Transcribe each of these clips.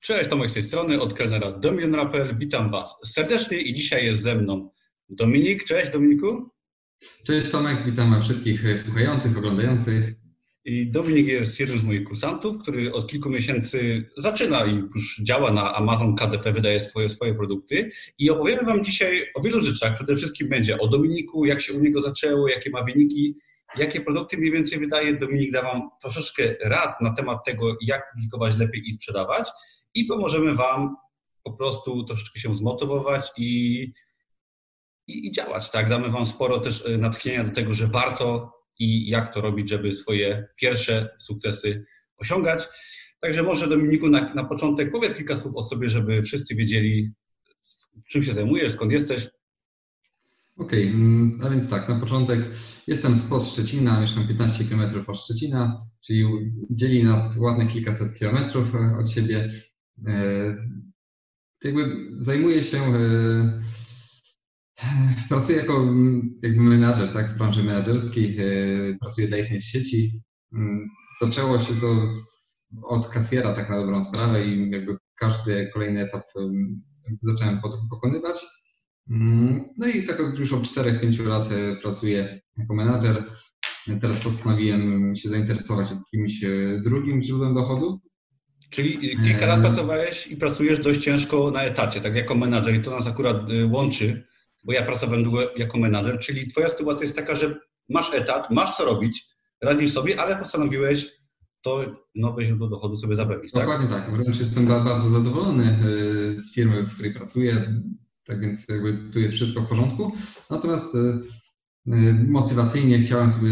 Cześć, Tomek z tej strony, od kelnera Domion Witam Was serdecznie i dzisiaj jest ze mną Dominik. Cześć Dominiku. Cześć Tomek, witam wszystkich słuchających, oglądających. I Dominik jest jednym z moich kursantów, który od kilku miesięcy zaczyna i już działa na Amazon KDP, wydaje swoje, swoje produkty. I opowiemy Wam dzisiaj o wielu rzeczach. Przede wszystkim będzie o Dominiku, jak się u niego zaczęło, jakie ma wyniki, jakie produkty mniej więcej wydaje. Dominik da Wam troszeczkę rad na temat tego, jak publikować lepiej i sprzedawać i pomożemy Wam po prostu troszeczkę się zmotywować i, i, i działać. Tak? Damy Wam sporo też e, natchnienia do tego, że warto i jak to robić, żeby swoje pierwsze sukcesy osiągać. Także może Dominiku na, na początek powiedz kilka słów o sobie, żeby wszyscy wiedzieli, czym się zajmujesz, skąd jesteś. Okej, okay, mm, a więc tak, na początek jestem spod Szczecina, mieszkam 15 km od Szczecina, czyli dzieli nas ładne kilkaset kilometrów e, od siebie. E, jakby zajmuję się, e, pracuję jako jakby menadżer tak, w branży menedżerskiej, pracuję dla jednej z sieci. Mm, zaczęło się to od kasjera tak na dobrą sprawę i jakby każdy kolejny etap zacząłem pokonywać. Mm, no i tak już od 4-5 lat e, pracuję jako menadżer. Teraz postanowiłem się zainteresować jakimś e, drugim źródłem dochodu. Czyli kilka lat e, pracowałeś i pracujesz dość ciężko na etacie, tak jako menadżer i to nas akurat łączy, bo ja pracowałem długo jako menadżer, czyli twoja sytuacja jest taka, że masz etat, masz co robić, radzisz sobie, ale postanowiłeś to nowe źródło dochodu sobie zapewnić. Tak? Dokładnie tak. Wręcz jestem bardzo zadowolony z firmy, w której pracuję. Tak więc jakby tu jest wszystko w porządku. Natomiast e, e, motywacyjnie chciałem sobie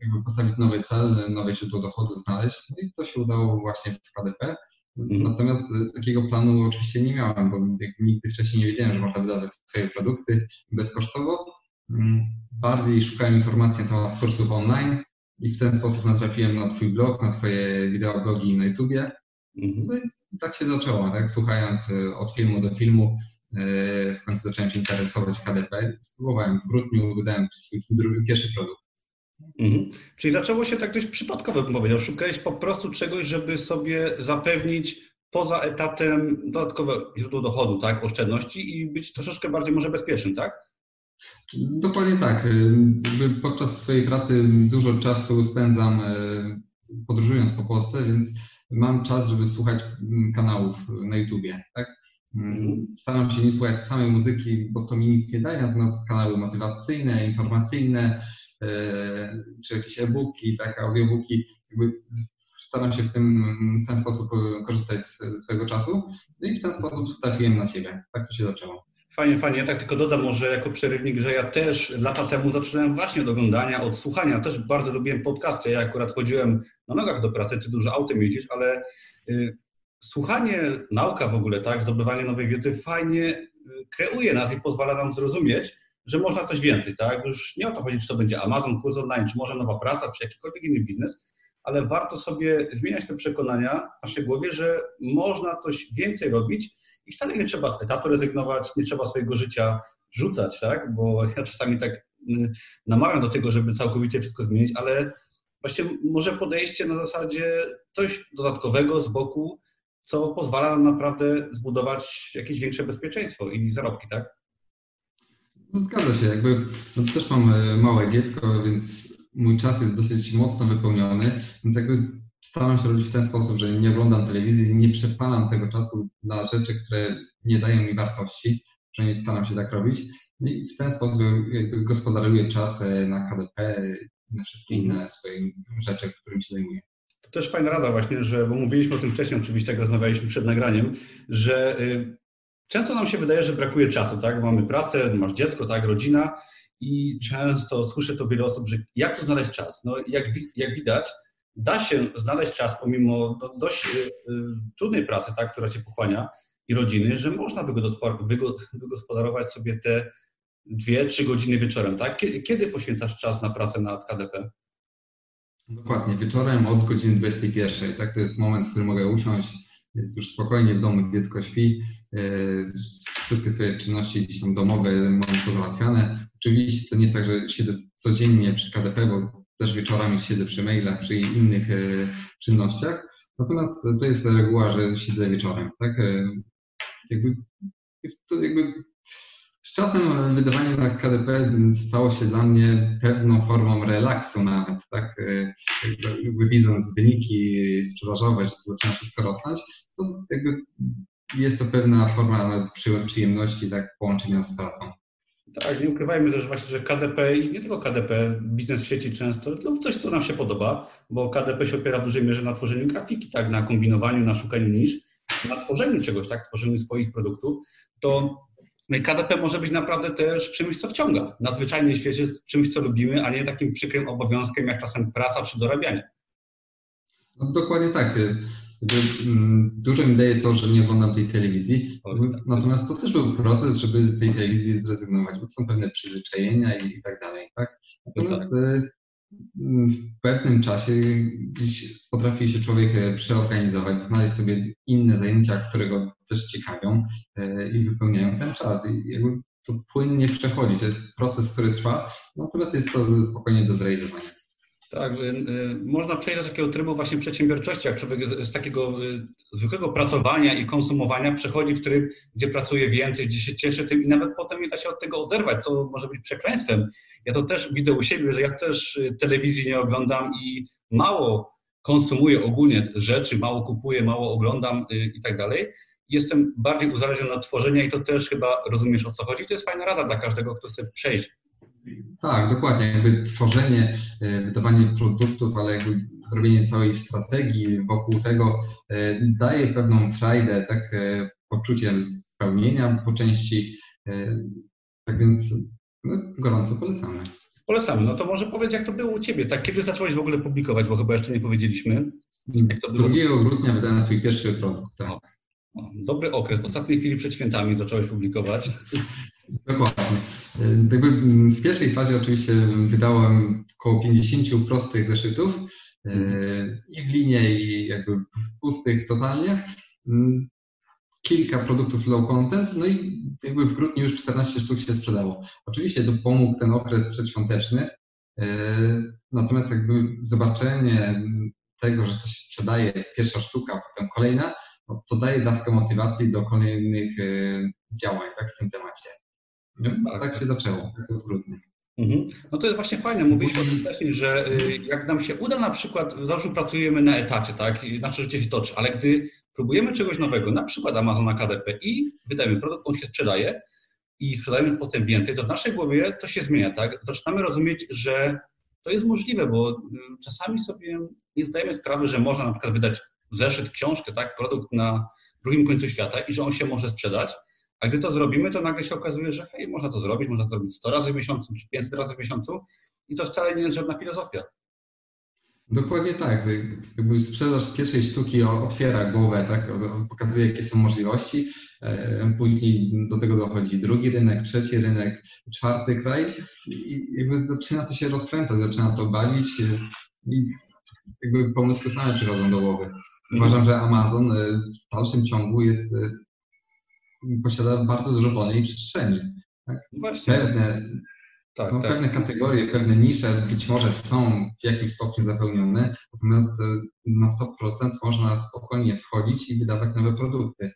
jakby postawić nowy cel, nowe źródło dochodu znaleźć. No i to się udało właśnie w KDP. Mhm. Natomiast e, takiego planu oczywiście nie miałem, bo nigdy wcześniej nie wiedziałem, że można wydawać swoje produkty bezkosztowo. Mm, bardziej szukałem informacji na temat kursów online i w ten sposób natrafiłem na Twój blog, na Twoje wideoblogi na YouTubie. Mhm. No i tak się zaczęło, tak? słuchając od filmu do filmu, E, w końcu zacząłem się interesować KDP. Spróbowałem w grudniu, wydałem drugi, pierwszy produkt. Mhm. Czyli zaczęło się tak dość przypadkowo, bym powiedział. Szukałeś po prostu czegoś, żeby sobie zapewnić poza etatem dodatkowe źródło dochodu, tak, oszczędności i być troszeczkę bardziej może bezpiecznym, tak? Dokładnie tak. E, podczas swojej pracy dużo czasu spędzam e, podróżując po Polsce, więc mam czas, żeby słuchać kanałów na YouTubie. Tak? Mm, staram się nie słuchać samej muzyki, bo to mi nic nie daje, natomiast kanały motywacyjne, informacyjne, e, czy jakieś e-booki, tak, audiobooki, jakby staram się w, tym, w ten sposób korzystać ze swojego czasu no i w ten sposób trafiłem na siebie. Tak to się zaczęło. Fajnie, fajnie. Ja tak tylko dodam może jako przerywnik, że ja też lata temu zaczynałem właśnie od oglądania, od słuchania. Też bardzo lubiłem podcasty. Ja akurat chodziłem na nogach do pracy, ty dużo autem jeździsz, ale y, słuchanie, nauka w ogóle, tak, zdobywanie nowej wiedzy fajnie y, kreuje nas i pozwala nam zrozumieć, że można coś więcej, tak? Już nie o to chodzi, czy to będzie Amazon, kurs online, czy może nowa praca, czy jakikolwiek inny biznes, ale warto sobie zmieniać te przekonania w naszej głowie, że można coś więcej robić i wcale nie trzeba z etatu rezygnować, nie trzeba swojego życia rzucać, tak? Bo ja czasami tak y, namawiam do tego, żeby całkowicie wszystko zmienić, ale właśnie może podejście na zasadzie coś dodatkowego z boku, co pozwala nam naprawdę zbudować jakieś większe bezpieczeństwo i zarobki, tak? No, zgadza się. Jakby no też mam e, małe dziecko, więc mój czas jest dosyć mocno wypełniony, więc jakby staram się robić w ten sposób, że nie oglądam telewizji, nie przepalam tego czasu na rzeczy, które nie dają mi wartości, przynajmniej staram się tak robić. No I w ten sposób jakby gospodaruję czas na KDP, na wszystkie inne swoje rzeczy, którymi się zajmuję. To też fajna rada właśnie, że, bo mówiliśmy o tym wcześniej oczywiście, jak rozmawialiśmy przed nagraniem, że y, często nam się wydaje, że brakuje czasu, tak? Mamy pracę, masz dziecko, tak, rodzina i często słyszę to wiele osób, że jak tu znaleźć czas? No jak, jak widać, da się znaleźć czas pomimo no, dość y, y, trudnej pracy, tak, która cię pochłania i rodziny, że można wygospodarować sobie te dwie, trzy godziny wieczorem, tak? Kiedy, kiedy poświęcasz czas na pracę nad KDP? Dokładnie, wieczorem od godziny 21. Tak, to jest moment, w którym mogę usiąść, jest już spokojnie w domu, dziecko śpi, e, wszystkie swoje czynności gdzieś tam domowe mam pozałatwiane. Oczywiście to nie jest tak, że siedzę codziennie przy KDP, bo też wieczorami siedzę przy mailach, przy innych e, czynnościach. Natomiast to jest reguła, że siedzę wieczorem, tak? Jakby, to jakby z czasem wydawanie na KDP stało się dla mnie pewną formą relaksu nawet, tak? Jakby, jakby widząc wyniki sprzedażowe, że to zaczyna wszystko rosnąć, to jakby jest to pewna forma przyjemności, tak, połączenia z pracą. Tak, nie ukrywajmy też właśnie, że KDP i nie tylko KDP, biznes w sieci często lub coś, co nam się podoba, bo KDP się opiera w dużej mierze na tworzeniu grafiki, tak, na kombinowaniu, na szukaniu nisz, na tworzeniu czegoś, tak, tworzeniu swoich produktów, to KDP może być naprawdę też czymś, co wciąga. Na zwyczajnym świecie czymś, co lubimy, a nie takim przykrym obowiązkiem, jak czasem praca czy dorabianie. No, dokładnie tak. Mm, dużo mi daje to, że nie oglądam tej telewizji. Tak. Natomiast to też był proces, żeby z tej telewizji zrezygnować, bo są pewne przyzwyczajenia i, tak dalej. Tak? Natomiast tak. W pewnym czasie potrafi się człowiek e, przeorganizować, znaleźć sobie inne zajęcia, które go też ciekawią e, i wypełniają ten czas. I jakby to płynnie przechodzi. To jest proces, który trwa, natomiast jest to spokojnie do zrealizowania. Tak, y, y, można przejść do takiego trybu właśnie przedsiębiorczości, jak człowiek z, z, takiego y, zwykłego pracowania i konsumowania przechodzi w tryb, gdzie pracuje więcej, gdzie się cieszy tym i nawet potem nie da się od tego oderwać, co może być przekleństwem. Ja to też widzę u siebie, że ja też telewizji nie oglądam i mało konsumuję ogólnie rzeczy, mało kupuję, mało oglądam i tak dalej. Jestem bardziej uzależniony od tworzenia i to też chyba rozumiesz o co chodzi. To jest fajna rada dla każdego, kto chce przejść tak, dokładnie. Jakby tworzenie, e, wydawanie produktów, ale jakby robienie całej strategii wokół tego e, daje pewną frajdę, tak, e, poczuciem spełnienia po części. Tak więc no, gorąco polecamy. Polecamy. No to może powiedz, jak to było u Ciebie. Tak, kiedy zacząłeś w ogóle publikować, bo chyba jeszcze nie powiedzieliśmy. Jak to było? 2 grudnia wydałem swój pierwszy produkt. Tak. dobry okres. W ostatniej chwili przed świętami zacząłeś publikować. Dokładnie. Jakby w pierwszej fazie oczywiście wydałem około 50 prostych zeszytów e, i w linie, i jakby pustych totalnie. Mm, kilka produktów low content, no i jakby w grudniu już 14 sztuk się sprzedało. Oczywiście to pomógł ten okres przedświąteczny, natomiast jakby zobaczenie tego, że to się sprzedaje, pierwsza sztuka, potem kolejna, no to daje dawkę motywacji do kolejnych działań tak, w tym temacie. Więc tak, tak się zaczęło, tak trudnie. Mhm. No to jest właśnie fajne. Mówiliśmy o tym wcześniej, że y, jak nam się uda na przykład, zawsze pracujemy na etacie, tak, nasze życie się toczy, ale gdy próbujemy czegoś nowego, na przykład Amazona KDP i wydajemy produkt, on się sprzedaje i sprzedajemy potem więcej, to w naszej głowie coś się zmienia, tak? Zaczynamy rozumieć, że to jest możliwe, bo y, czasami sobie nie zdajemy sprawy, że można na przykład wydać zeszyt, książkę, tak, produkt na drugim końcu świata i że on się może sprzedać, a gdy to zrobimy, to nagle się okazuje, że hej, można to zrobić, można to zrobić 100 razy w miesiącu, czy 500 razy w miesiącu i to wcale nie jest żadna filozofia. Dokładnie tak. Jakby sprzedaż pierwszej sztuki otwiera głowę, tak? pokazuje, jakie są możliwości. E, później do tego dochodzi drugi rynek, trzeci rynek, czwarty kraj i jakby zaczyna to się rozkręcać, zaczyna to bawić i jakby pomysły same przychodzą do głowy. Uważam, że Amazon e, w dalszym ciągu jest e, posiada bardzo dużo wolnej przestrzeni. Tak? Właśnie. Pewne, tak, no, tak. pewne kategorie, pewne nisze być może są w jakimś stopniu zapełnione, natomiast e, na 100% można spokojnie wchodzić i wydawać nowe produkty.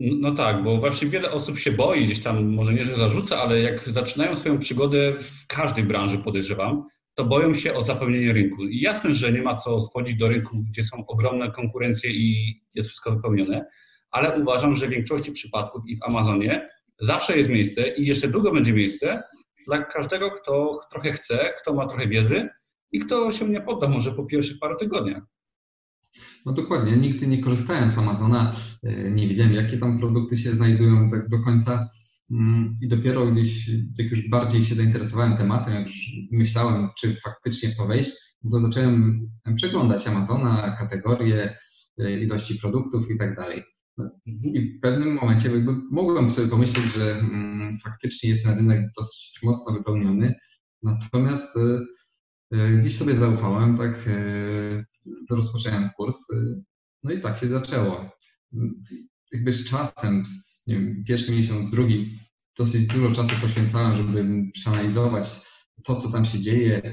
No, no tak, bo właśnie wiele osób się boi, gdzieś tam może nie, że zarzuca, ale jak zaczynają swoją przygodę w każdej branży, podejrzewam, to boją się o zapełnienie rynku. I jasne, że nie ma co wchodzić do rynku, gdzie są ogromne konkurencje i jest wszystko wypełnione, ale uważam, że w większości przypadków i w Amazonie zawsze jest miejsce i jeszcze długo będzie miejsce dla każdego, kto trochę chce, kto ma trochę wiedzy i kto się nie podda może po pierwszych paru tygodniach. No dokładnie, nigdy nie korzystałem z Amazona, e, nie wiedziałem jakie tam produkty się znajdują tak do końca mm, i dopiero gdzieś, jak już bardziej się zainteresowałem tematem, jak już myślałem, czy faktycznie w to wejść, to zacząłem przeglądać Amazona, kategorie, e, ilości produktów i tak dalej. Mhm. I w pewnym momencie jakby mogłem sobie pomyśleć, że mm, faktycznie jest ten rynek dosyć mocno wypełniony, natomiast y, gdzieś sobie zaufałem, tak, y, rozpocząłem kurs, no i tak się zaczęło. Jakby z czasem, nie wiem, pierwszy miesiąc, drugi, dosyć dużo czasu poświęcałem, żeby przeanalizować to, co tam się dzieje,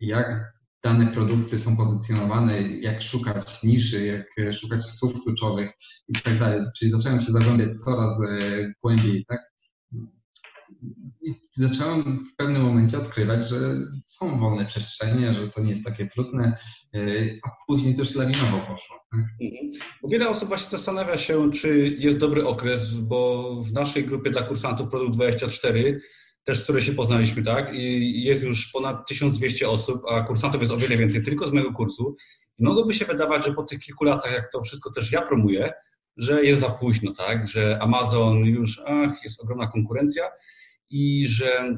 jak dane produkty są pozycjonowane, jak szukać niszy, jak szukać słów kluczowych i tak dalej. Czyli zacząłem się zagłębiać coraz głębiej, tak? I zacząłem w pewnym momencie odkrywać, że są wolne przestrzenie, że to nie jest takie trudne, y, a później też lawinowo poszło. Tak? Mhm. Wiele osób właśnie zastanawia się, czy jest dobry okres, bo w naszej grupie dla kursantów Produkt 24 też z się poznaliśmy, tak? I jest już ponad 1200 osób, a kursantów jest o wiele więcej tylko z mojego kursu. I mogłoby się wydawać, że po tych kilku latach, jak to wszystko też ja promuję, że jest za późno, tak? Że Amazon już, ach, jest ogromna konkurencja i że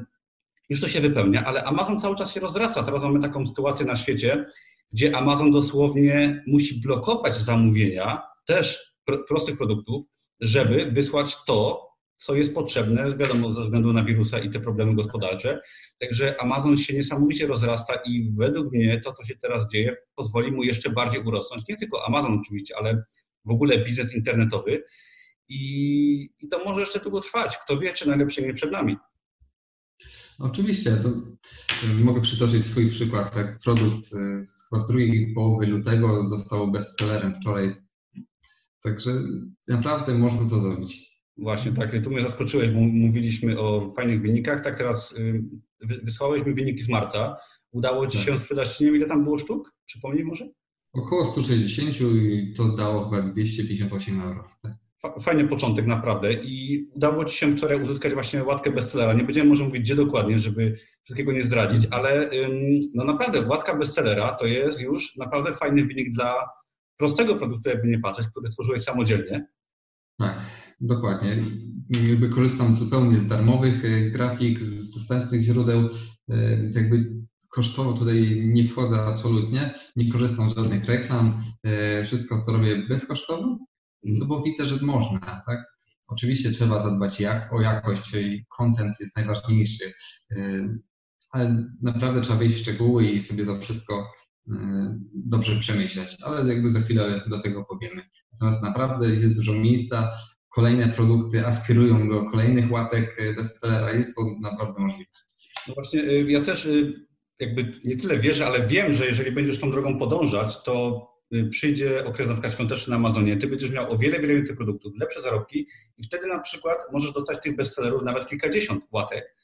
już to się wypełnia, ale Amazon cały czas się rozrasta. Teraz mamy taką sytuację na świecie, gdzie Amazon dosłownie musi blokować zamówienia też prostych produktów, żeby wysłać to, co jest potrzebne, wiadomo, ze względu na wirusa i te problemy gospodarcze. Także Amazon się niesamowicie rozrasta i według mnie to, co się teraz dzieje, pozwoli mu jeszcze bardziej urosnąć. Nie tylko Amazon oczywiście, ale w ogóle biznes internetowy. I, i to może jeszcze długo trwać. Kto wie, czy najlepsze nie przed nami. Oczywiście, to mogę przytoczyć swój przykład. Tak, produkt y, z drugiej połowy lutego został bestsellerem wczoraj. Także naprawdę można to zrobić. Właśnie tak, tu mnie zaskoczyłeś, bo mówiliśmy o fajnych wynikach. Tak, teraz y, wysłałeś mi wyniki z marca. Udało Ci tak. się sprzedać, nie wiem ile tam było sztuk? Przypomnij może? Około 160 i to dało chyba 258 euro. Tak? Fajny początek, naprawdę. I udało Ci się wczoraj uzyskać właśnie łatkę bestsellera. Nie będziemy może mówić gdzie dokładnie, żeby wszystkiego nie zdradzić, ale no naprawdę łatka bestsellera to jest już naprawdę fajny wynik dla prostego produktu, jakby nie patrzeć, który stworzyłeś samodzielnie. Tak, dokładnie. Jakby korzystam zupełnie z darmowych e, grafik, z dostępnych źródeł, e, więc jakby kosztowo tutaj nie wchodzę absolutnie, nie korzystam z żadnych reklam, e, wszystko to robię bezkosztowo no bo widzę, że można, tak? Oczywiście trzeba zadbać jak, o jakość i content jest najważniejszy, ale naprawdę trzeba wejść w szczegóły i sobie to wszystko dobrze przemyśleć, ale jakby za chwilę do tego powiemy. Natomiast naprawdę jest dużo miejsca, kolejne produkty aspirują do kolejnych łatek bestsellera, jest to naprawdę możliwe. No właśnie, y, ja też jakby nie tyle wierzę, ale wiem, że jeżeli będziesz tą drogą podążać, to Y, przyjdzie okres na przykład świąteczny na Amazonie, ty będziesz miał o wiele, wiele więcej produktów, lepsze zarobki i wtedy na przykład możesz dostać tych bestsellerów nawet kilkadziesiąt łatek.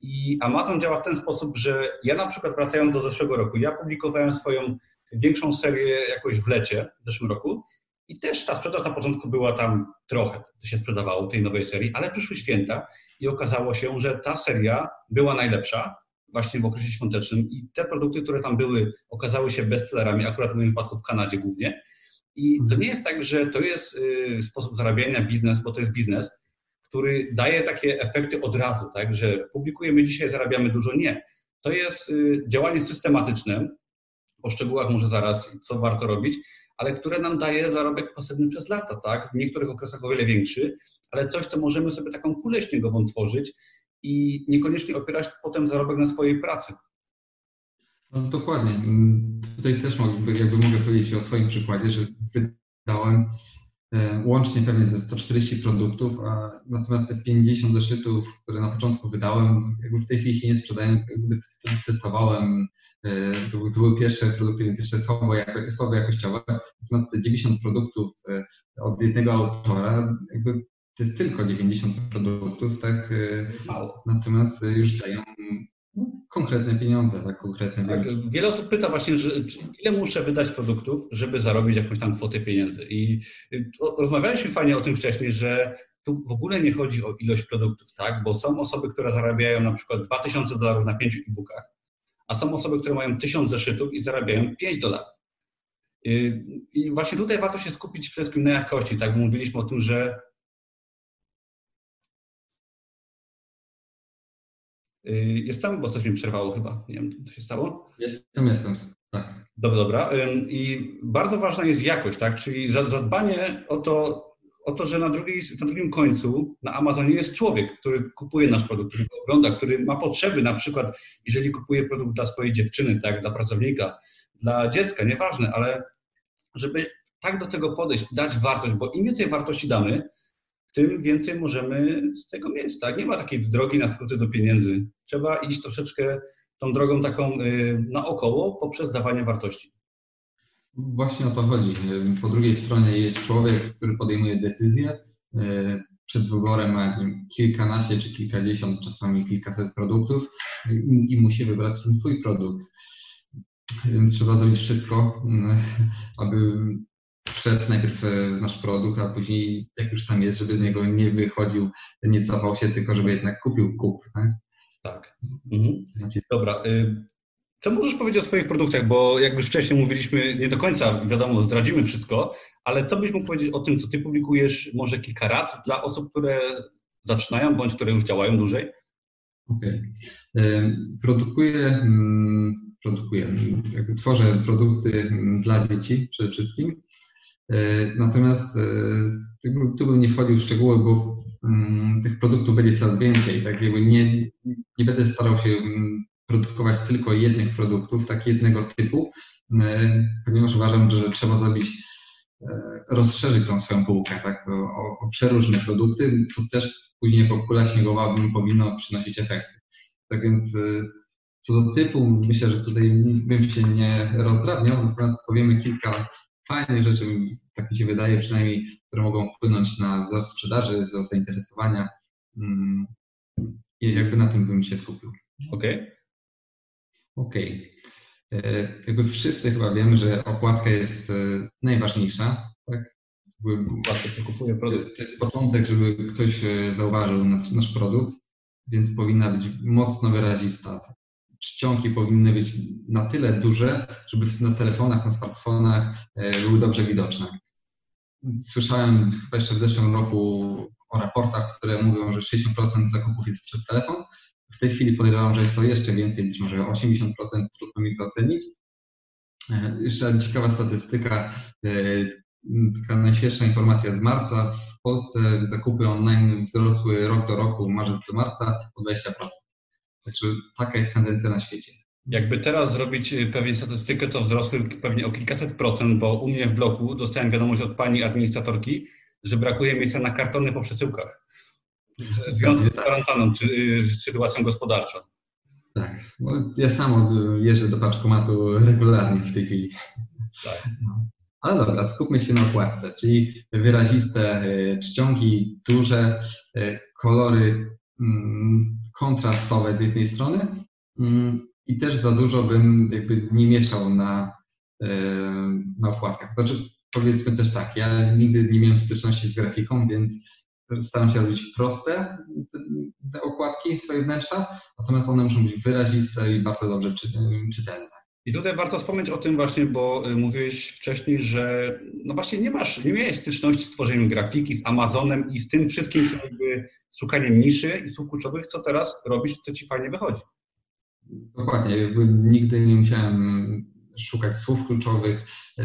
I Amazon działa w ten sposób, że ja na przykład wracając do zeszłego roku, ja publikowałem swoją większą serię jakoś w lecie w zeszłym roku i też ta sprzedaż na początku była tam trochę, to się sprzedawało tej nowej serii, ale przyszły święta i okazało się, że ta seria była najlepsza właśnie w okresie świątecznym i te produkty, które tam były, okazały się bestsellerami, akurat w moim wypadku w Kanadzie głównie. I to nie jest tak, że to jest y, sposób zarabiania, biznes, bo to jest biznes, który daje takie efekty od razu, tak, że publikujemy dzisiaj, zarabiamy dużo. Nie. To jest y, działanie systematyczne, o szczegółach może zaraz, co warto robić, ale które nam daje zarobek pasywny przez lata, tak? W niektórych okresach o wiele większy, ale coś, co możemy sobie taką kulę śniegową tworzyć i niekoniecznie opierać potem zarobek na swojej pracy. No, dokładnie. Tutaj też jakby mogę powiedzieć o swoim przykładzie, że wydałem łącznie pewnie ze 140 produktów, a natomiast te 50 zeszytów, które na początku wydałem, jakby w tej chwili się nie sprzedają, jakby testowałem, e, to, to były pierwsze produkty, więc jeszcze słabo, jako, słabo jakościowe, natomiast te 90 produktów e, od jednego autora, jakby to jest tylko 90 produktów, tak? Mało. Natomiast już dają konkretne pieniądze, tak? Konkretne tak, wiele osób pyta właśnie, że ile muszę wydać produktów, żeby zarobić jakąś tam kwotę pieniędzy. I y, rozmawialiśmy fajnie o tym wcześniej, że tu w ogóle nie chodzi o ilość produktów, tak? Bo są osoby, które zarabiają na przykład 2000 dolarów na pięciu e-bookach, a są osoby, które mają 1000 zeszytów i zarabiają 5 dolarów. Y, I właśnie tutaj warto się skupić przede wszystkim na jakości, tak? Bo mówiliśmy o tym, że Y, jestem, bo coś mi przerwało chyba. Nie wiem, co się stało? Jestem, jestem. Tak. Dobra, dobra. I bardzo ważna jest jakość, tak? Czyli zadbanie o to, o to, że na, drugiej, na drugim końcu na Amazonie jest człowiek, który kupuje nasz produkt, który go ogląda, który ma potrzeby, na przykład jeżeli kupuje produkt dla swojej dziewczyny, tak, dla pracownika, dla dziecka, nieważne, ale żeby tak do tego podejść, dać wartość, bo im więcej wartości damy, tym więcej możemy z tego mieć. Tak? Nie ma takiej drogi na skróty do pieniędzy. Trzeba iść troszeczkę tą drogą taką naokoło poprzez dawanie wartości. Właśnie o to chodzi. Po drugiej stronie jest człowiek, który podejmuje decyzję. Przed wyborem ma kilkanaście czy kilkadziesiąt, czasami kilkaset produktów i musi wybrać swój produkt. Więc trzeba zrobić wszystko, aby wszedł najpierw w nasz produkt, a później, jak już tam jest, żeby z niego nie wychodził, nie cofał się, tylko żeby jednak kupił kup. Tak. Tak. Mhm. Dobra. Y, co możesz powiedzieć o swoich produktach? Bo jak już wcześniej mówiliśmy, nie do końca wiadomo, zdradzimy wszystko, ale co byś mógł powiedzieć o tym, co ty publikujesz? Może kilka rad dla osób, które zaczynają bądź które już działają dłużej? Okej. Okay. Produkuję, mm, produkuję, jakby tworzę produkty dla dzieci przede wszystkim. E, natomiast e, tu bym nie wchodził w szczegóły, bo mm, tych produktów będzie coraz więcej. Tak jakby nie, nie będę starał się mm, produkować tylko jednych produktów, tak jednego typu, e, ponieważ uważam, że trzeba zrobić, rozszerzyć tą swoją półkę, tak, o, o przeróżne produkty, to też później po kula śniegowa powinno przynosić efekty. Tak więc co do typu, myślę, że tutaj bym się nie rozdrabniał, natomiast powiemy kilka fajnych rzeczy, tak mi się wydaje przynajmniej, które mogą wpłynąć na wzrost sprzedaży, wzrost zainteresowania mm, i jakby na tym bym się skupił. Okej. Okay. Okej. Okay. E, jakby wszyscy chyba wiemy, że okładka jest e, najważniejsza, tak? kupuje produkt. To jest początek, żeby ktoś e, zauważył nasz, nasz produkt, więc powinna być mocno wyrazista czcionki powinny być na tyle duże, żeby na telefonach, na smartfonach e, były dobrze widoczne. Słyszałem jeszcze w zeszłym roku o raportach, które mówią, że 60% zakupów jest przez telefon. W tej chwili podejrzewam, że jest to jeszcze więcej, być może 80%, trudno mi to ocenić. E, jeszcze ciekawa statystyka, e, taka najświeższa informacja z marca. W Polsce zakupy online wzrosły rok do roku, marzec do marca o 20%. Także taka jest tendencja na świecie. Jakby teraz zrobić y, pewnie statystykę, to wzrosły pewnie o kilkaset procent, bo u mnie w bloku dostałem wiadomość od pani administratorki, że brakuje miejsca na kartony po przesyłkach. W związku z kwarantanną czy y, z sytuacją gospodarczą. Tak, no, ja sam jeżdżę do paczkomatu regularnie w tej chwili. Tak. No. Ale dobra, skupmy się na okładce, czyli wyraziste y, czcionki, duże kolory mm, kontrastowe z jednej strony mm, i też za dużo bym jakby nie mieszał na, e, na okładkach. Znaczy, powiedzmy też tak, ja nigdy nie miałem styczności z grafiką, więc staram się robić proste te okładki, swoje wnętrza, natomiast one muszą być wyraziste i bardzo dobrze czytelne. I tutaj warto wspomnieć o tym właśnie, bo y, mówiłeś wcześniej, że no właśnie nie masz, nie miałeś styczności z tworzeniem grafiki, z Amazonem i z tym wszystkim, co jakby szukaniem niszy i słów kluczowych, co teraz robisz, co ci fajnie wychodzi. Dokładnie. Jakby nigdy nie musiałem szukać słów kluczowych. E,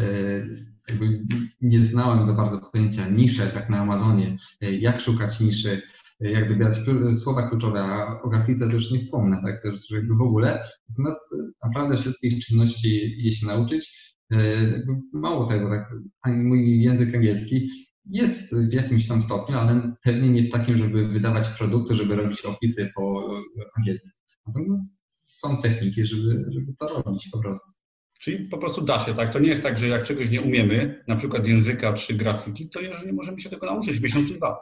jakby nie znałem za bardzo pojęcia nisze, tak na Amazonie, e, jak szukać niszy, e, jak dobierać słowa kluczowe, a o grafice to już nie wspomnę, tak, to jakby w ogóle. Natomiast naprawdę wszystkich czynności je się nauczyć. Mało tego, tak, mój język angielski jest w jakimś tam stopniu, ale pewnie nie w takim, żeby wydawać produkty, żeby robić opisy po angielsku. Natomiast są techniki, żeby, żeby to robić po prostu. Czyli po prostu da się, tak? To nie jest tak, że jak czegoś nie umiemy, na przykład języka czy grafiki, to jeżeli możemy się tego nauczyć w miesiąc czy dwa.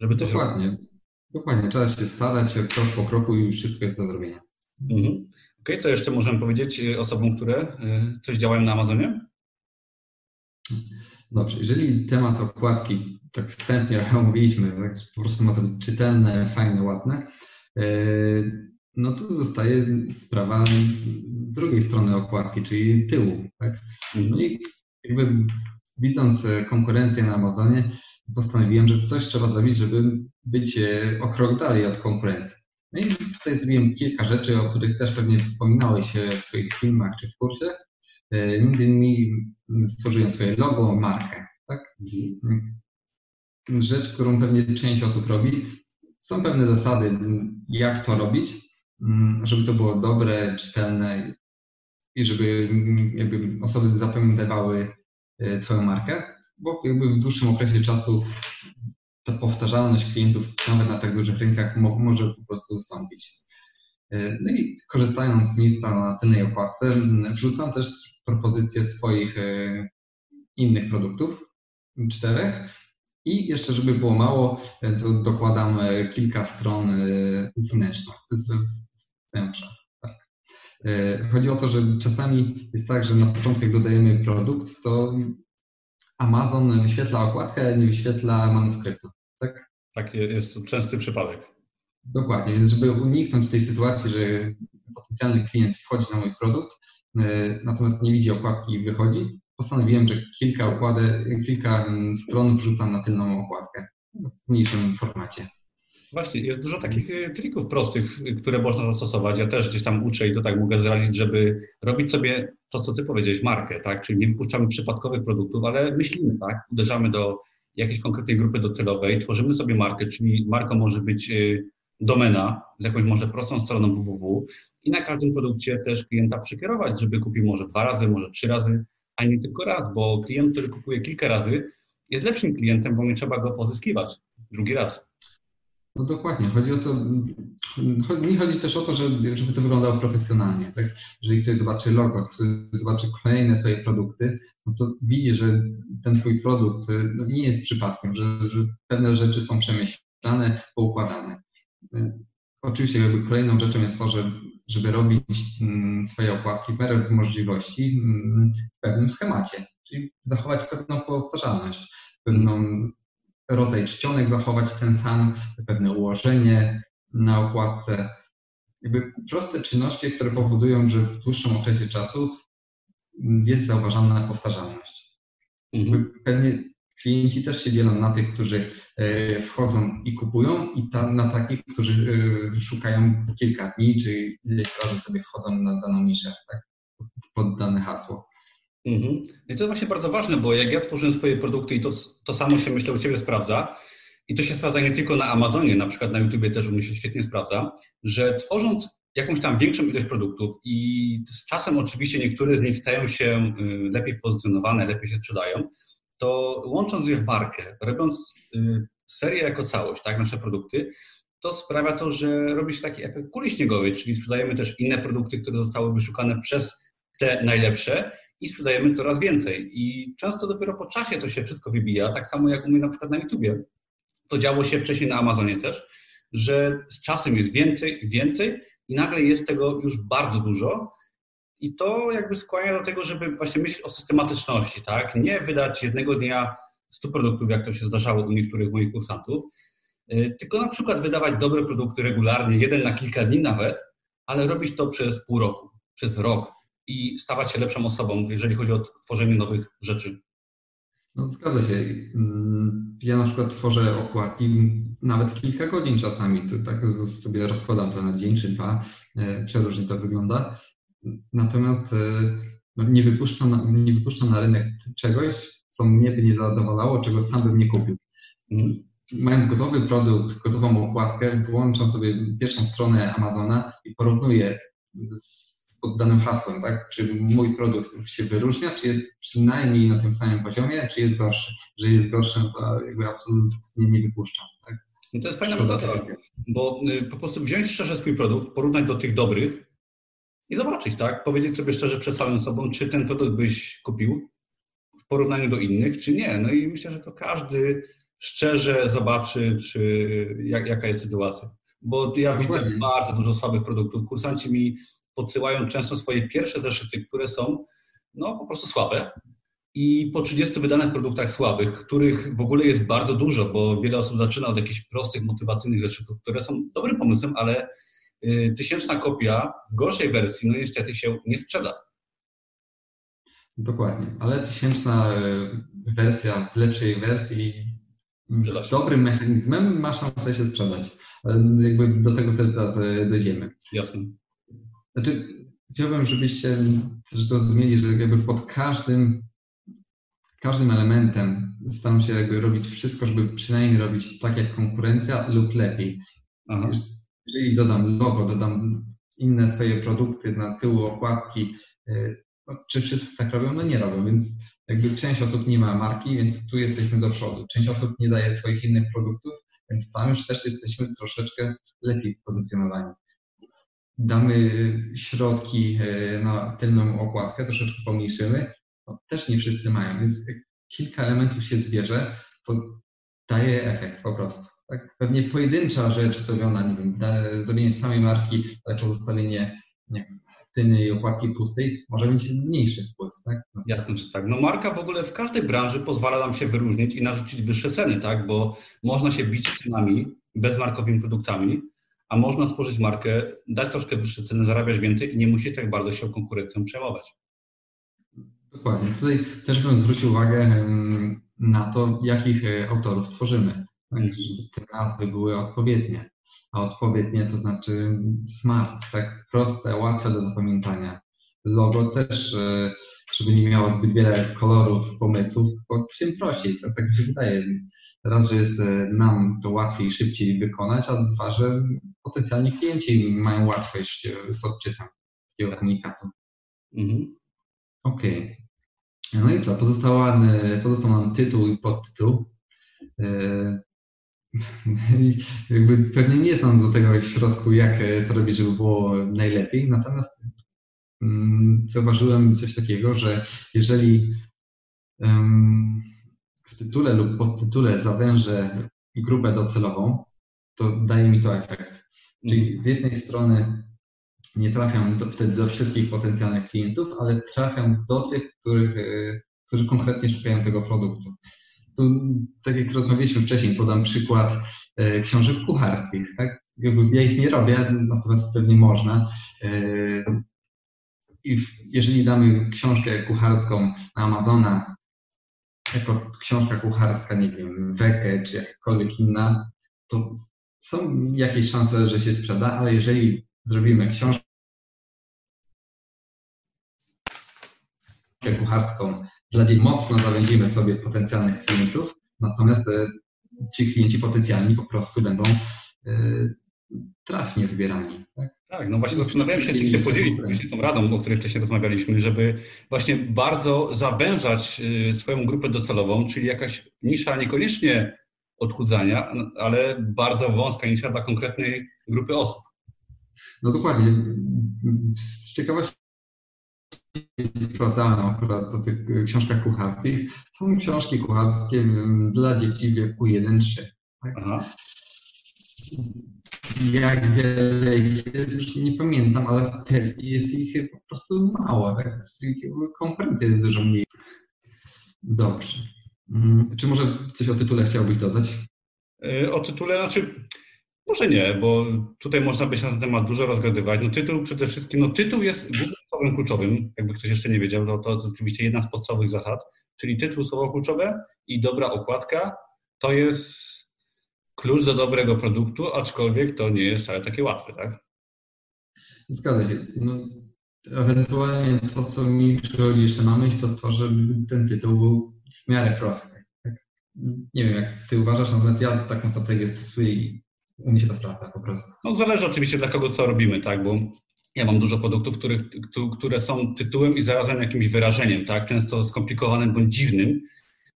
Żeby to Dokładnie. Dokładnie. Trzeba się starać krok po kroku i wszystko jest do zrobienia. Mhm. Okej, okay. co jeszcze możemy powiedzieć y, osobom, które y, coś działają na Amazonie? Dobrze, jeżeli temat okładki tak wstępnie omówiliśmy, tak, po prostu ma to być czytelne, fajne, ładne, e, no to zostaje sprawa drugiej strony okładki, czyli tyłu. Tak? No i jakby widząc konkurencję na Amazonie, postanowiłem, że coś trzeba zrobić, żeby być e, o krok dalej od konkurencji. No i tutaj zrobiłem kilka rzeczy, o których też pewnie wspominałeś w swoich filmach czy w kursie. E, między innymi stworzyłem swoje logo, markę. Tak? Rzecz, którą pewnie część osób robi. Są pewne zasady, jak to robić, mm, żeby to było dobre, czytelne i żeby jakby osoby zapamiętywały e, Twoją markę, bo jakby w dłuższym okresie czasu ta powtarzalność klientów nawet na tak dużych rynkach może po prostu ustąpić. No i korzystając z miejsca na tylnej okładce, wrzucam też propozycje swoich innych produktów, czterech. I jeszcze, żeby było mało, to dokładam kilka stron zewnętrznych. Wnętrza. Tak. Chodzi o to, że czasami jest tak, że na początku, jak dodajemy produkt, to Amazon wyświetla okładkę, ale nie wyświetla manuskryptu. Tak? Tak, jest częsty przypadek. Dokładnie, więc żeby uniknąć tej sytuacji, że potencjalny klient wchodzi na mój produkt, e, natomiast nie widzi okładki i wychodzi, postanowiłem, że kilka, okłady, kilka mm, stron wrzucam na tylną okładkę w mniejszym formacie. Właśnie, jest dużo takich e, trików prostych, które można zastosować. Ja też gdzieś tam uczę i to tak mogę zrazić, żeby robić sobie to, co ty powiedziałeś, markę, tak? Czyli nie wypuszczamy przypadkowych produktów, ale myślimy, tak? Uderzamy do jakiejś konkretnej grupy docelowej, tworzymy sobie markę, czyli marką może być e, domena z jakąś może prostą stroną www i na każdym produkcie też klienta przekierować, żeby kupił może dwa razy, może trzy razy, a nie tylko raz, bo klient, który kupuje kilka razy, jest lepszym klientem, bo nie trzeba go pozyskiwać drugi raz. No dokładnie. Chodzi o to, mi chodzi też o to, żeby, żeby to wyglądało profesjonalnie. Tak? Jeżeli ktoś zobaczy logo, ktoś zobaczy kolejne swoje produkty, no to widzi, że ten twój produkt no, nie jest przypadkiem, że, że pewne rzeczy są przemyślane, poukładane. Oczywiście jakby kolejną rzeczą jest to, że, żeby robić mm, swoje okładki w miarę możliwości mm, w pewnym schemacie, czyli zachować pewną powtarzalność, pewną rodzaj czcionek zachować ten sam, pewne ułożenie na okładce. Jakby proste czynności, które powodują, że w dłuższym okresie czasu jest zauważana powtarzalność. Mhm. Pewnie klienci też się dzielą na tych, którzy e, wchodzą i kupują i ta, na takich, którzy e, szukają kilka dni, czy ileś razy sobie wchodzą na daną niszę, tak? pod dane hasło. Mhm. I to jest właśnie bardzo ważne, bo jak ja tworzę swoje produkty i to, to samo się myślę u Ciebie sprawdza, i to się sprawdza nie tylko na Amazonie, na przykład na YouTubie też u mnie się świetnie sprawdza, że tworząc jakąś tam większą ilość produktów i z czasem oczywiście niektóre z nich stają się y, lepiej pozycjonowane, lepiej się sprzedają, to łącząc je w markę, robiąc y, serię jako całość, tak, nasze produkty, to sprawia to, że robi się taki efekt kuli śniegowej, czyli sprzedajemy też inne produkty, które zostały wyszukane przez te najlepsze i sprzedajemy coraz więcej. I często dopiero po czasie to się wszystko wybija, tak samo jak u mnie na przykład na YouTubie. To działo się wcześniej na Amazonie też, że z czasem jest więcej, więcej i nagle jest tego już bardzo dużo. I to jakby skłania do tego, żeby właśnie myśleć o systematyczności, tak? Nie wydać jednego dnia 100 produktów, jak to się zdarzało u niektórych moich kursantów, y, tylko na przykład wydawać dobre produkty regularnie, jeden na kilka dni nawet, ale robić to przez pół roku, przez rok, i stawać się lepszą osobą, jeżeli chodzi o tworzenie nowych rzeczy. No, zgadza się. Mm, ja na przykład tworzę okładki nawet kilka godzin czasami. To tak sobie rozkładam to na dzień czy dwa. E, przeróżnie to wygląda. Natomiast e, no, nie, wypuszczam na, nie wypuszczam na rynek czegoś, co mnie by nie zadowalało, czego sam bym nie kupił. Mm. Mając gotowy produkt, gotową okładkę, włączam sobie pierwszą stronę Amazona i porównuję z pod danym hasłem, tak? Czy mój produkt się wyróżnia, czy jest przynajmniej na tym samym poziomie, czy jest gorszy. Że jest gorszy, no to jakby absolutnie nie wypuszczam, tak? No to jest fajna metoda, bo y, po prostu wziąć szczerze swój produkt, porównać do tych dobrych i zobaczyć, tak? Powiedzieć sobie szczerze przed samym sobą, czy ten produkt byś kupił w porównaniu do innych, czy nie. No i myślę, że to każdy szczerze zobaczy, czy jak, jaka jest sytuacja. Bo ja widzę bardzo dużo słabych produktów. Kursanci mi podsyłają często swoje pierwsze zeszyty, które są no, po prostu słabe. I po 30 wydanych produktach słabych, których w ogóle jest bardzo dużo, bo wiele osób zaczyna od jakichś prostych, motywacyjnych zeszytów, które są dobrym pomysłem, ale tysięczna kopia w gorszej wersji, no niestety się nie sprzeda. Dokładnie, ale tysięczna y, wersja w lepszej wersji z dobrym mechanizmem ma szansę się sprzedać. Jakby do tego też zaraz y, dojdziemy. Jasne. Znaczy, chciałbym, żebyście też zrozumieli, że jakby pod każdym, każdym elementem staram się jakby robić wszystko, żeby przynajmniej robić tak jak konkurencja lub lepiej. Aha. Jeżeli dodam logo, dodam inne swoje produkty na tyłu okładki, y, no, czy wszyscy tak robią? No nie robią, więc jakby część osób nie ma marki, więc tu jesteśmy do przodu. Część osób nie daje swoich innych produktów, więc tam już też jesteśmy troszeczkę lepiej pozycjonowani. damy środki na tylną okładkę, troszeczkę pomniejszymy, no, też nie wszyscy mają, więc kilka elementów się zbierze, to daje efekt po prostu. Tak? Pewnie pojedyncza rzecz zrobiona, nie wiem, zrobienie samej marki, ale pozostawienie nie wiem, tylnej okładki pustej może mieć mniejszy wpływ. Tak? Jasne, że tak. No marka w ogóle w każdej branży pozwala nam się wyróżnić i narzucić wyższe ceny, tak? bo można się bić cenami bezmarkowymi produktami, a można stworzyć markę, dać troszkę wyższe ceny, zarabiać więcej i nie musieć tak bardzo się konkurencją przejmować. Dokładnie. Tutaj też bym zwrócił uwagę na to, jakich e, autorów tworzymy, tak? Żeby te nazwy były odpowiednie. A odpowiednie to znaczy smart, tak proste, łatwe do zapamiętania. Logo też, e, żeby nie miało zbyt wiele kolorów, pomysłów, tylko czym prościej. To tak mi się wydaje. Raz, że jest e, nam to łatwiej i szybciej wykonać, a dwa, że potencjalni klienci mają łatwość z odczytem takiego komunikatu. Mhm. Okej. Okay. No i co? Pozostała, pozostał nam tytuł i podtytuł. E, jakby pewnie nie znam do tego w środku, jak to robić, żeby było najlepiej. Natomiast mm, zauważyłem coś takiego, że jeżeli w tytule lub podtytule zawężę grupę docelową, to daje mi to efekt. Czyli z jednej strony nie trafiam do, wtedy do wszystkich potencjalnych klientów, ale trafiam do tych, których, e, którzy konkretnie szukają tego produktu. Tu, tak jak rozmawialiśmy wcześniej, podam przykład e, książek kucharskich. Tak? Ja ich nie robię, natomiast pewnie można. E, I jeżeli damy książkę kucharską na Amazona, jako książka kucharska, nie wiem, Weke czy jakakolwiek inna, to są jakieś szanse, że się sprzeda, ale jeżeli zrobimy książkę kucharską dla dzieci, mocno zawęzimy sobie potencjalnych klientów, natomiast e, ci klienci potencjalni po prostu będą e, trafnie wybierani. Tak? tak, no właśnie zastanawiałem się, czy się podzielić właśnie tą radą, o której wcześniej rozmawialiśmy, żeby właśnie bardzo zawężać e, swoją grupę docelową, czyli jakaś nisza niekoniecznie odchudzania, ale bardzo wąska nisza dla konkretnej grupy osób. No dokładnie. Z ciekawości sprawdzałem akurat o tych książkach kucharskich. Są książki kucharskie dla dzieci w wieku 1-3. Tak? Jak wiele ich jest, już nie pamiętam, ale pewnie jest ich po prostu mało. Tak? Konkurencja jest dużo mniej. Dobrze. Mm, czy może coś o tytule chciałbyś dodać? Y, o tytule, znaczy może nie, bo tutaj można by się na ten temat dużo rozgadywać. No tytuł przede wszystkim, no tytuł jest głównym słowem kluczowym, jakby ktoś jeszcze nie wiedział, to, to jest oczywiście jedna z podstawowych zasad, czyli tytuł, słowo kluczowe i dobra okładka to jest klucz do dobrego produktu, aczkolwiek to nie jest wcale takie łatwe, tak? Zgadza się. No, ewentualnie to, co mi przychodzi jeszcze na myśl, to to, żeby ten tytuł był w miarę prosty. Tak? Nie wiem, jak ty uważasz, natomiast ja taką strategię stosuję i u mnie się to sprawdza po prostu. No zależy oczywiście dla kogo co robimy, tak, bo ja mam dużo produktów, których, które są tytułem i zarazem jakimś wyrażeniem, tak, często skomplikowanym bądź dziwnym,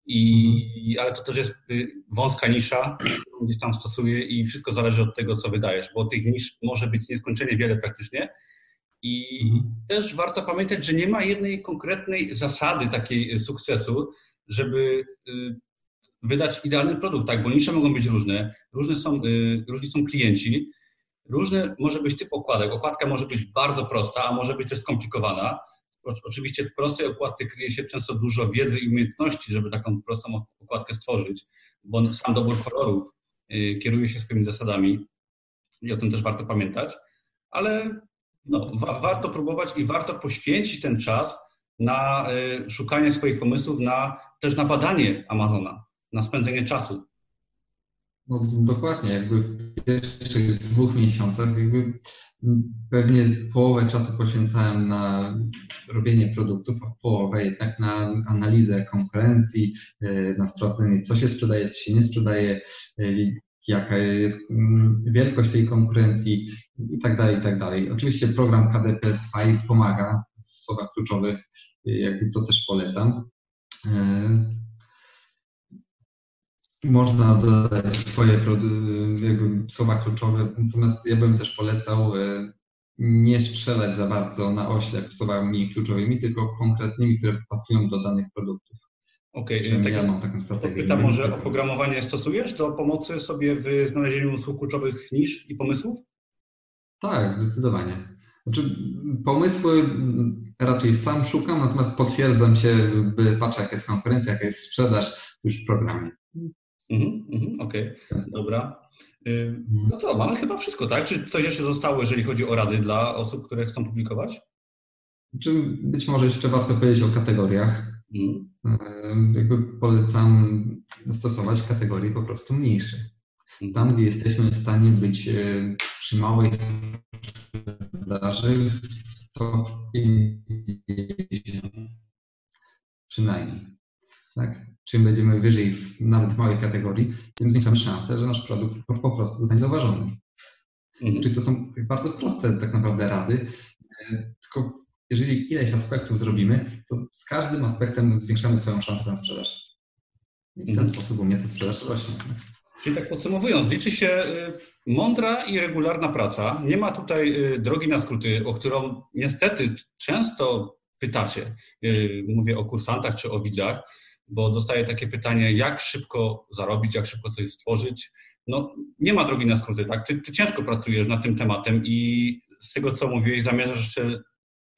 i, ale to też jest y, wąska nisza, którą gdzieś tam stosuję i wszystko zależy od tego, co wydajesz, bo tych nisz może być nieskończenie wiele praktycznie. I mhm. też warto pamiętać, że nie ma jednej konkretnej zasady takiej sukcesu, żeby y, wydać idealny produkt, tak, bo nisze mogą być różne, różne są, y, różni są klienci, różny może być typ okładek. Okładka może być bardzo prosta, a może być też skomplikowana. Oczywiście w prostej okładce kryje się często dużo wiedzy i umiejętności, żeby taką prostą okładkę stworzyć, bo sam dobór kolorów y, kieruje się swoimi zasadami i o tym też warto pamiętać, ale no, wa warto próbować i warto poświęcić ten czas na y, szukanie swoich pomysłów, na też na badanie Amazona na spędzenie czasu. No, dokładnie, jakby w pierwszych dwóch miesiącach jakby pewnie połowę czasu poświęcałem na robienie produktów, a połowę jednak na analizę konkurencji, e, na sprawdzenie, co się sprzedaje, co się nie sprzedaje, e, jaka jest mm, wielkość tej konkurencji i tak dalej, i tak dalej. Oczywiście program KDP 5 pomaga w słowach kluczowych, jakby to też polecam. Można dodać swoje jakby słowa kluczowe, natomiast ja bym też polecał e, nie strzelać za bardzo na oślep słowami kluczowymi, tylko konkretnymi, które pasują do danych produktów. Okej, okay, tak, ja mam taką strategię. Pytam, może oprogramowanie stosujesz do pomocy sobie w znalezieniu słów kluczowych nisz i pomysłów? Tak, zdecydowanie. Znaczy, pomysły raczej sam szukam, natomiast potwierdzam się, by patrzę, jaka jest konkurencja, jaka jest sprzedaż już w programie. Mhm, mhm, Okej, okay. dobra. Y, no co, mamy chyba wszystko, tak? Czy coś jeszcze zostało, jeżeli chodzi o rady dla osób, które chcą publikować? Czy być może jeszcze warto powiedzieć o kategoriach. Hmm. Jakby polecam stosować kategorie po prostu mniejsze. Mhm. Tam, gdzie jesteśmy w stanie być e, przy małej sprzedaży w 150 przynajmniej. Tak? Czym będziemy wyżej, w, nawet w małej kategorii, tym zwiększamy szansę, że nasz produkt po, prostu zostanie zauważony. Mhm. Czyli to są bardzo proste tak naprawdę rady, e, tylko jeżeli ileś aspektów zrobimy, to z każdym aspektem zwiększamy swoją szansę na sprzedaż. I w ten mhm. sposób u mnie ta sprzedaż rośnie. Czyli tak podsumowując, liczy się y, mądra i regularna praca. Nie ma tutaj y, drogi na skróty, o którą niestety często pytacie. Mówię o kursantach czy o widzach, bo dostaję takie pytanie, jak szybko zarobić, jak szybko coś stworzyć. No, nie ma drogi na skróty, tak? Ty, ty ciężko pracujesz nad tym tematem i z tego, co mówiłeś, zamierzasz jeszcze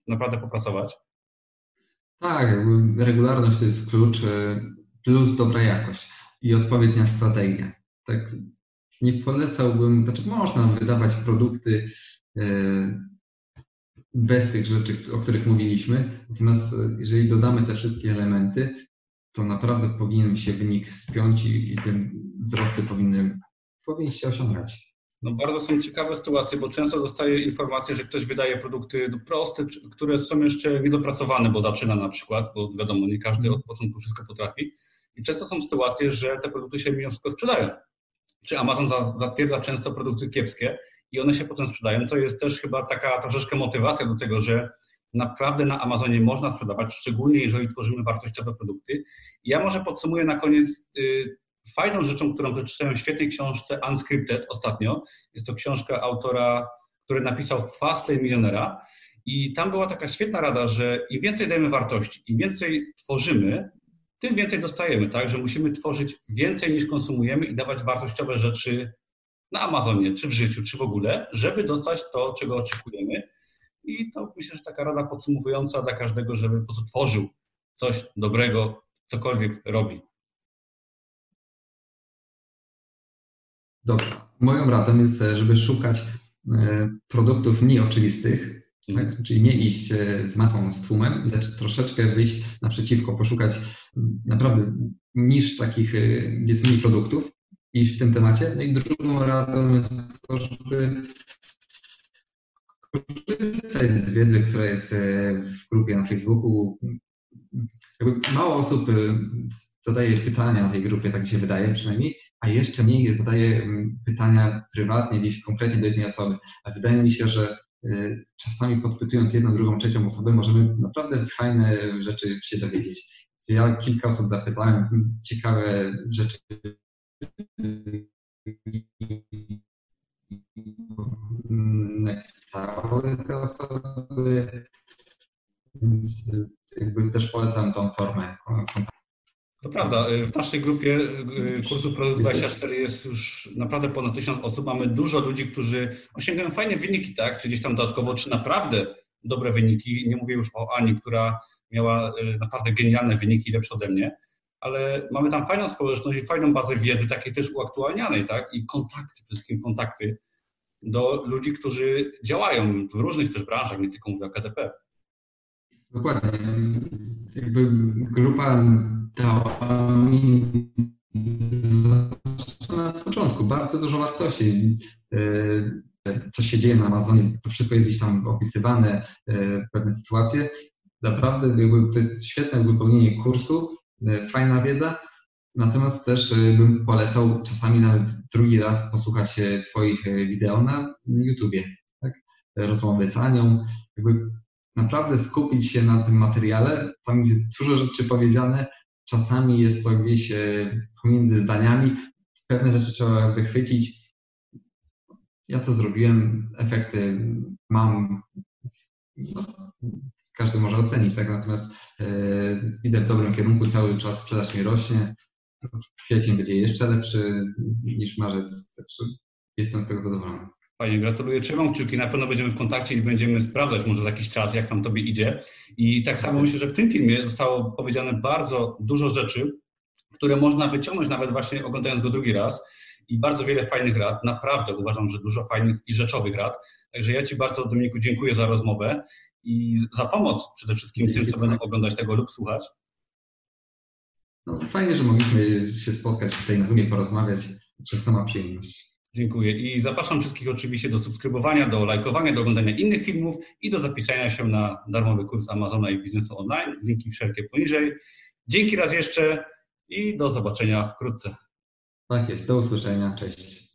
naprawdę popracować? Tak, regularność to jest klucz, plus dobra jakość i odpowiednia strategia tak nie polecałbym, znaczy można wydawać produkty e, bez tych rzeczy, o których mówiliśmy, natomiast e, jeżeli dodamy te wszystkie elementy, to naprawdę powinien się wynik spiąć i, i te wzrosty powinny, powinien się osiągać. No bardzo są ciekawe sytuacje, bo często dostaję informację, że ktoś wydaje produkty proste, które są jeszcze niedopracowane, bo zaczyna na przykład, bo wiadomo, nie każdy od początku wszystko potrafi. I często są sytuacje, że te produkty się mimo wszystko sprzedają czy Amazon zatwierdza często produkty kiepskie i one się potem sprzedają. To jest też chyba taka troszeczkę motywacja do tego, że naprawdę na Amazonie można sprzedawać, szczególnie jeżeli tworzymy wartościowe produkty. Ja może podsumuję na koniec y, fajną rzeczą, którą przeczytałem w świetnej książce Unscripted ostatnio. Jest to książka autora, który napisał Fastlane Milionera. I tam była taka świetna rada, że im więcej dajemy wartości, im więcej tworzymy, tym więcej dostajemy, tak? Że musimy tworzyć więcej niż konsumujemy i dawać wartościowe rzeczy na Amazonie, czy w życiu, czy w ogóle, żeby dostać to, czego oczekujemy. I to myślę, że taka rada podsumowująca dla każdego, żeby po prostu tworzył coś dobrego, cokolwiek robi. Dobra. Moją radą jest, żeby szukać e, produktów nieoczywistych, tak? Czyli nie iść e, z masą, z tłumem, lecz troszeczkę wyjść naprzeciwko, poszukać naprawdę niż takich, e, gdzie jest mniej produktów, iść w tym temacie. No i drugą radą jest to, żeby korzystać z wiedzy, która jest e, w grupie na Facebooku. Jakby mało osób zadaje pytania tej grupie, tak mi się wydaje przynajmniej, a jeszcze mniej zadaje pytania prywatnie, gdzieś konkretnie do jednej osoby. A wydaje mi się, że Y, czasami podpytując jedną, drugą, trzecią osobę, możemy naprawdę fajne rzeczy się dowiedzieć. Ja kilka osób zapytałem, ciekawe rzeczy te osoby, więc jakby też polecam tą formę. To prawda. Y, w naszej grupie y, kursu Produkt 24 jest już naprawdę ponad tysiąc osób. Mamy dużo ludzi, którzy osiągają fajne wyniki, tak? Czy gdzieś tam dodatkowo, czy naprawdę dobre wyniki. Nie mówię już o Ani, która miała y, naprawdę genialne wyniki, lepsze ode mnie, ale mamy tam fajną społeczność i fajną bazę wiedzy, takiej też uaktualnianej, tak? I kontakty, przede wszystkim kontakty do ludzi, którzy działają w różnych też branżach, nie tylko mówię o KDP. Dokładnie. Jakby grupa dała mi na początku bardzo dużo wartości. E, coś się dzieje na Amazonie, to wszystko jest gdzieś tam opisywane, e, pewne sytuacje. Naprawdę to jest świetne uzupełnienie kursu, e, fajna wiedza. Natomiast też bym polecał czasami nawet drugi raz posłuchać Twoich wideo na YouTubie. Tak? Rozmowy z Anią. Jakby naprawdę skupić się na tym materiale. Tam jest dużo rzeczy powiedziane, czasami jest to gdzieś e, pomiędzy zdaniami. Pewne rzeczy trzeba wychwycić. ja to zrobiłem, efekty mam, no, każdy może ocenić, tak? Natomiast e, idę w dobrym kierunku, cały czas sprzedaż mi rośnie. Kwiecień będzie jeszcze lepszy niż marzec, także jestem z tego zadowolony. Fajnie, gratuluję. Trzymam kciuki, na pewno będziemy w kontakcie i będziemy sprawdzać może za jakiś czas, jak tam Tobie idzie. I tak samo myślę, że w tym filmie zostało powiedziane bardzo dużo rzeczy, które można wyciągnąć nawet właśnie oglądając go drugi raz i bardzo wiele fajnych rad. Naprawdę uważam, że dużo fajnych i rzeczowych rad. Także ja Ci bardzo, Dominiku, dziękuję za rozmowę i za pomoc przede wszystkim Dzięki tym, co będą oglądać tego lub słuchać. No, fajnie, że mogliśmy się spotkać tutaj na Zoomie, porozmawiać. To sama przyjemność. Dziękuję i zapraszam wszystkich oczywiście do subskrybowania, do lajkowania, do oglądania innych filmów i do zapisania się na darmowy kurs Amazona i biznesu online. Linki wszelkie poniżej. Dzięki raz jeszcze i do zobaczenia wkrótce. Tak jest, do usłyszenia, cześć.